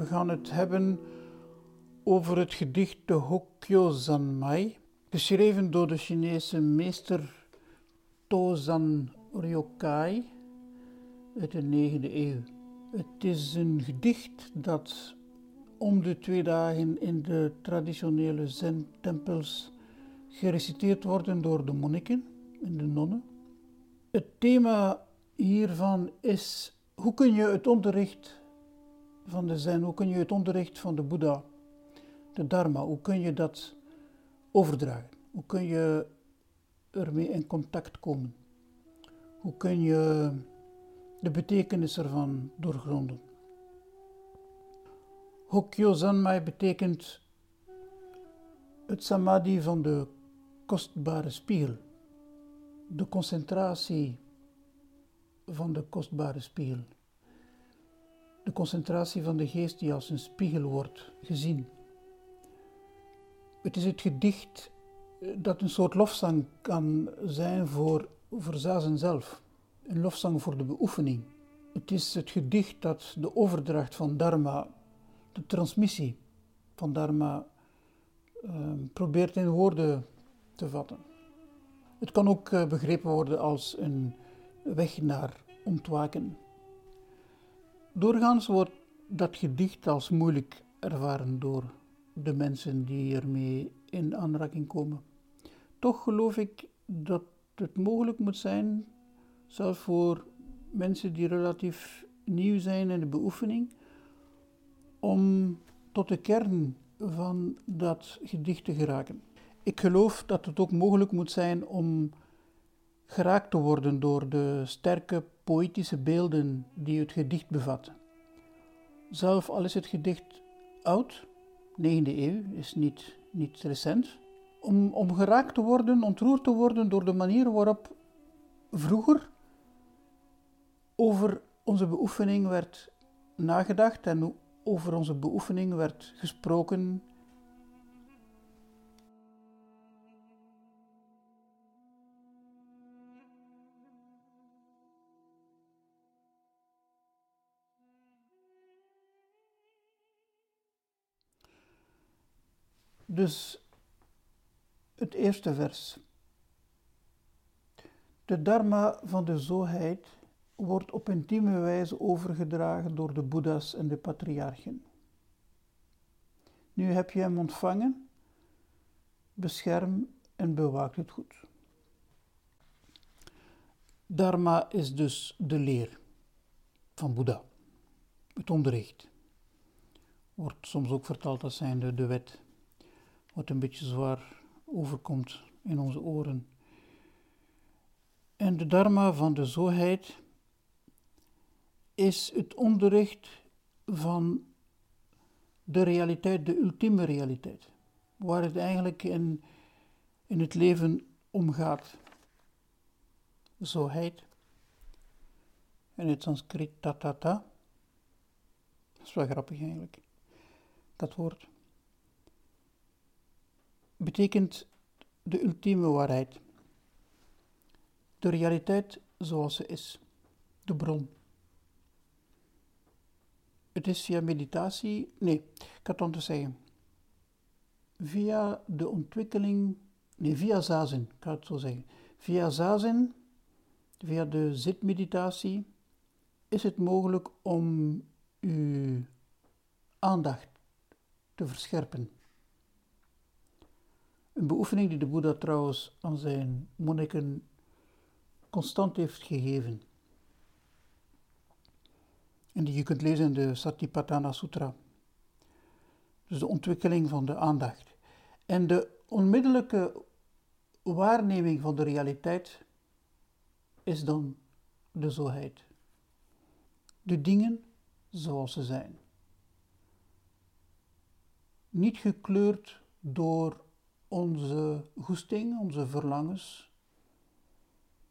We gaan het hebben over het gedicht de Hokkyo Zanmai, geschreven door de Chinese meester Tozan Ryokai uit de 9e eeuw. Het is een gedicht dat om de twee dagen in de traditionele zen-tempels gereciteerd wordt door de monniken en de nonnen. Het thema hiervan is hoe kun je het onderricht van de zen, hoe kun je het onderricht van de Boeddha, de Dharma, hoe kun je dat overdragen? Hoe kun je ermee in contact komen? Hoe kun je de betekenis ervan doorgronden? Hokkyo Zanmai betekent het samadhi van de kostbare spiegel, de concentratie van de kostbare spiegel, de concentratie van de geest die als een spiegel wordt gezien. Het is het gedicht dat een soort lofzang kan zijn voor, voor Zazen zelf, een lofzang voor de beoefening. Het is het gedicht dat de overdracht van Dharma, de transmissie van Dharma, uh, probeert in woorden te vatten. Het kan ook uh, begrepen worden als een weg naar ontwaken. Doorgaans wordt dat gedicht als moeilijk ervaren door de mensen die ermee in aanraking komen. Toch geloof ik dat het mogelijk moet zijn, zelfs voor mensen die relatief nieuw zijn in de beoefening, om tot de kern van dat gedicht te geraken. Ik geloof dat het ook mogelijk moet zijn om geraakt te worden door de sterke poëtische beelden die het gedicht bevat. Zelf al is het gedicht oud, 9e eeuw, is niet, niet recent, om, om geraakt te worden, ontroerd te worden door de manier waarop vroeger over onze beoefening werd nagedacht en over onze beoefening werd gesproken Dus het eerste vers. De dharma van de zoheid wordt op intieme wijze overgedragen door de boeddha's en de patriarchen. Nu heb je hem ontvangen, bescherm en bewaak het goed. Dharma is dus de leer van Boeddha, het onderricht. Wordt soms ook vertaald als zijnde de wet wat een beetje zwaar overkomt in onze oren. En de dharma van de zoheid is het onderricht van de realiteit, de ultieme realiteit, waar het eigenlijk in, in het leven om gaat. Zoheid. In het Sanskriet tatata. Dat is wel grappig eigenlijk, dat woord betekent de ultieme waarheid. De realiteit zoals ze is, de bron. Het is via meditatie, nee, ik had het anders zeggen. Via de ontwikkeling, nee, via zazen, ik ga het zo zeggen. Via zazen, via de zitmeditatie, is het mogelijk om uw aandacht te verscherpen. Een beoefening die de Boeddha trouwens aan zijn monniken constant heeft gegeven. En die je kunt lezen in de Satipatthana Sutra. Dus de ontwikkeling van de aandacht. En de onmiddellijke waarneming van de realiteit is dan de zoheid. De dingen zoals ze zijn. Niet gekleurd door onze goesting, onze verlangens,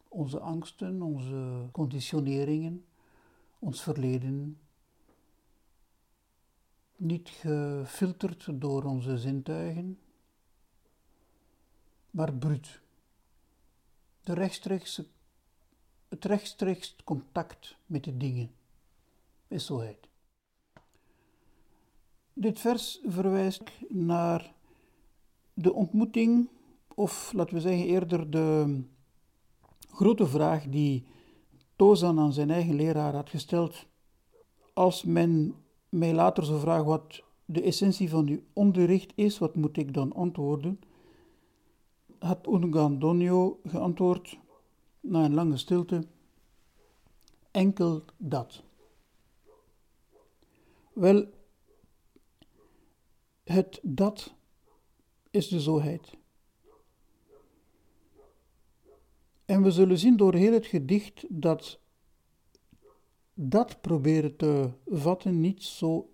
onze angsten, onze conditioneringen, ons verleden, niet gefilterd door onze zintuigen, maar bruut. De rechtstreeks, het rechtstreeks contact met de dingen is zoheid. Dit vers verwijst naar de ontmoeting, of laten we zeggen eerder de grote vraag die Tozan aan zijn eigen leraar had gesteld. Als men mij later zou vragen wat de essentie van uw onderricht is, wat moet ik dan antwoorden? Had Ungandonio geantwoord na een lange stilte: enkel dat. Wel, het dat is de zoheid. En we zullen zien door heel het gedicht dat dat proberen te vatten niet zo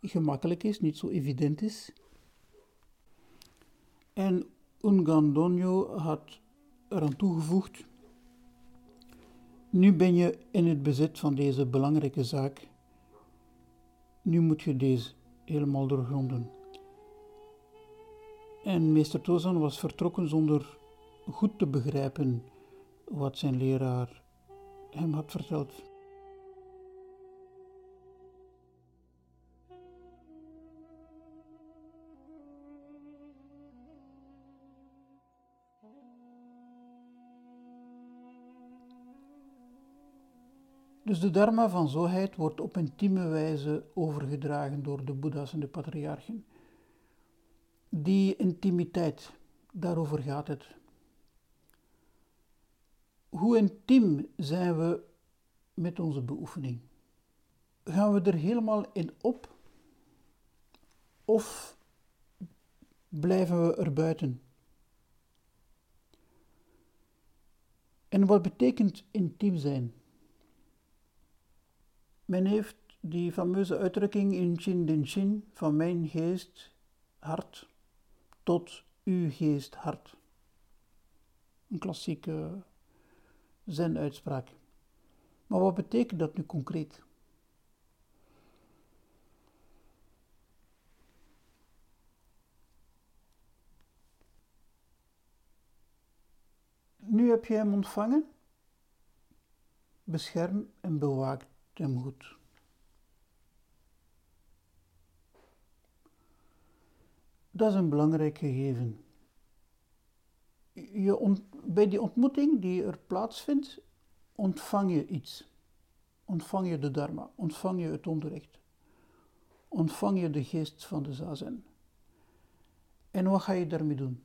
gemakkelijk is, niet zo evident is. En Ungandonio had eraan toegevoegd: Nu ben je in het bezit van deze belangrijke zaak. Nu moet je deze helemaal doorgronden. En meester Tozan was vertrokken zonder goed te begrijpen wat zijn leraar hem had verteld. Dus de dharma van zoheid wordt op intieme wijze overgedragen door de boeddha's en de patriarchen. Die intimiteit, daarover gaat het. Hoe intiem zijn we met onze beoefening? Gaan we er helemaal in op? Of blijven we er buiten? En wat betekent intiem zijn? Men heeft die fameuze uitdrukking in Chin Den Chin van mijn geest, hart, tot uw geest, hart. Een klassieke zen-uitspraak. Maar wat betekent dat nu concreet? Nu heb je hem ontvangen. Bescherm en bewaak hem goed. Dat is een belangrijk gegeven. Je bij die ontmoeting die er plaatsvindt, ontvang je iets. Ontvang je de Dharma, ontvang je het onderricht. Ontvang je de geest van de zazen. En wat ga je daarmee doen?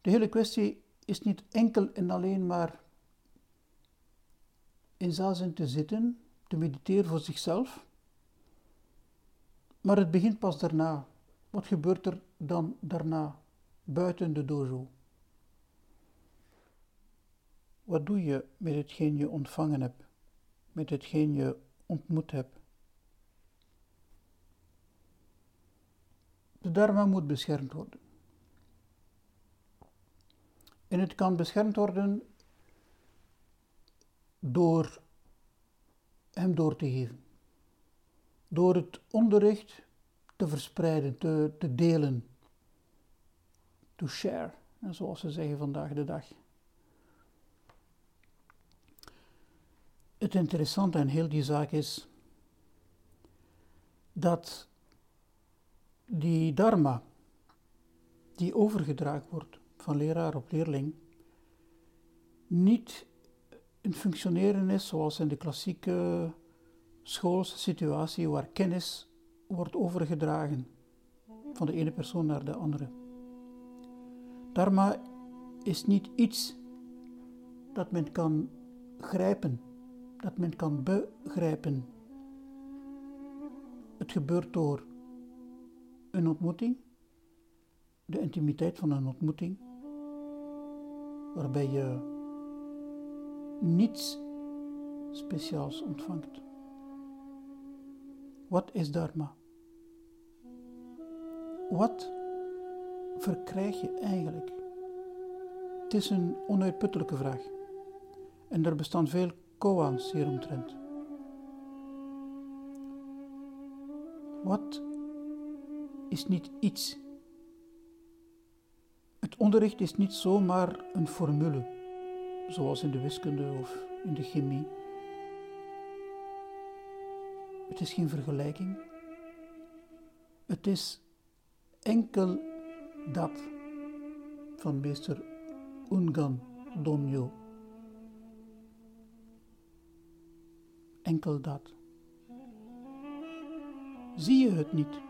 De hele kwestie is niet enkel en alleen maar in zazen te zitten, te mediteren voor zichzelf. Maar het begint pas daarna. Wat gebeurt er dan daarna, buiten de dojo? Wat doe je met hetgeen je ontvangen hebt, met hetgeen je ontmoet hebt? De dharma moet beschermd worden. En het kan beschermd worden door hem door te geven. Door het onderricht te verspreiden, te, te delen. To share, zoals ze zeggen vandaag de dag. Het interessante aan heel die zaak is dat die dharma, die overgedragen wordt van leraar op leerling, niet een functioneren is zoals in de klassieke schoolse situatie waar kennis wordt overgedragen van de ene persoon naar de andere. Dharma is niet iets dat men kan grijpen, dat men kan begrijpen. Het gebeurt door een ontmoeting, de intimiteit van een ontmoeting, waarbij je niets speciaals ontvangt. Wat is Dharma? Wat verkrijg je eigenlijk? Het is een onuitputtelijke vraag. En er bestaan veel koans hieromtrent. Wat is niet iets? Het onderricht is niet zomaar een formule zoals in de wiskunde of in de chemie. Het is geen vergelijking. Het is enkel dat van meester Ungan Donjo. Enkel dat. Zie je het niet?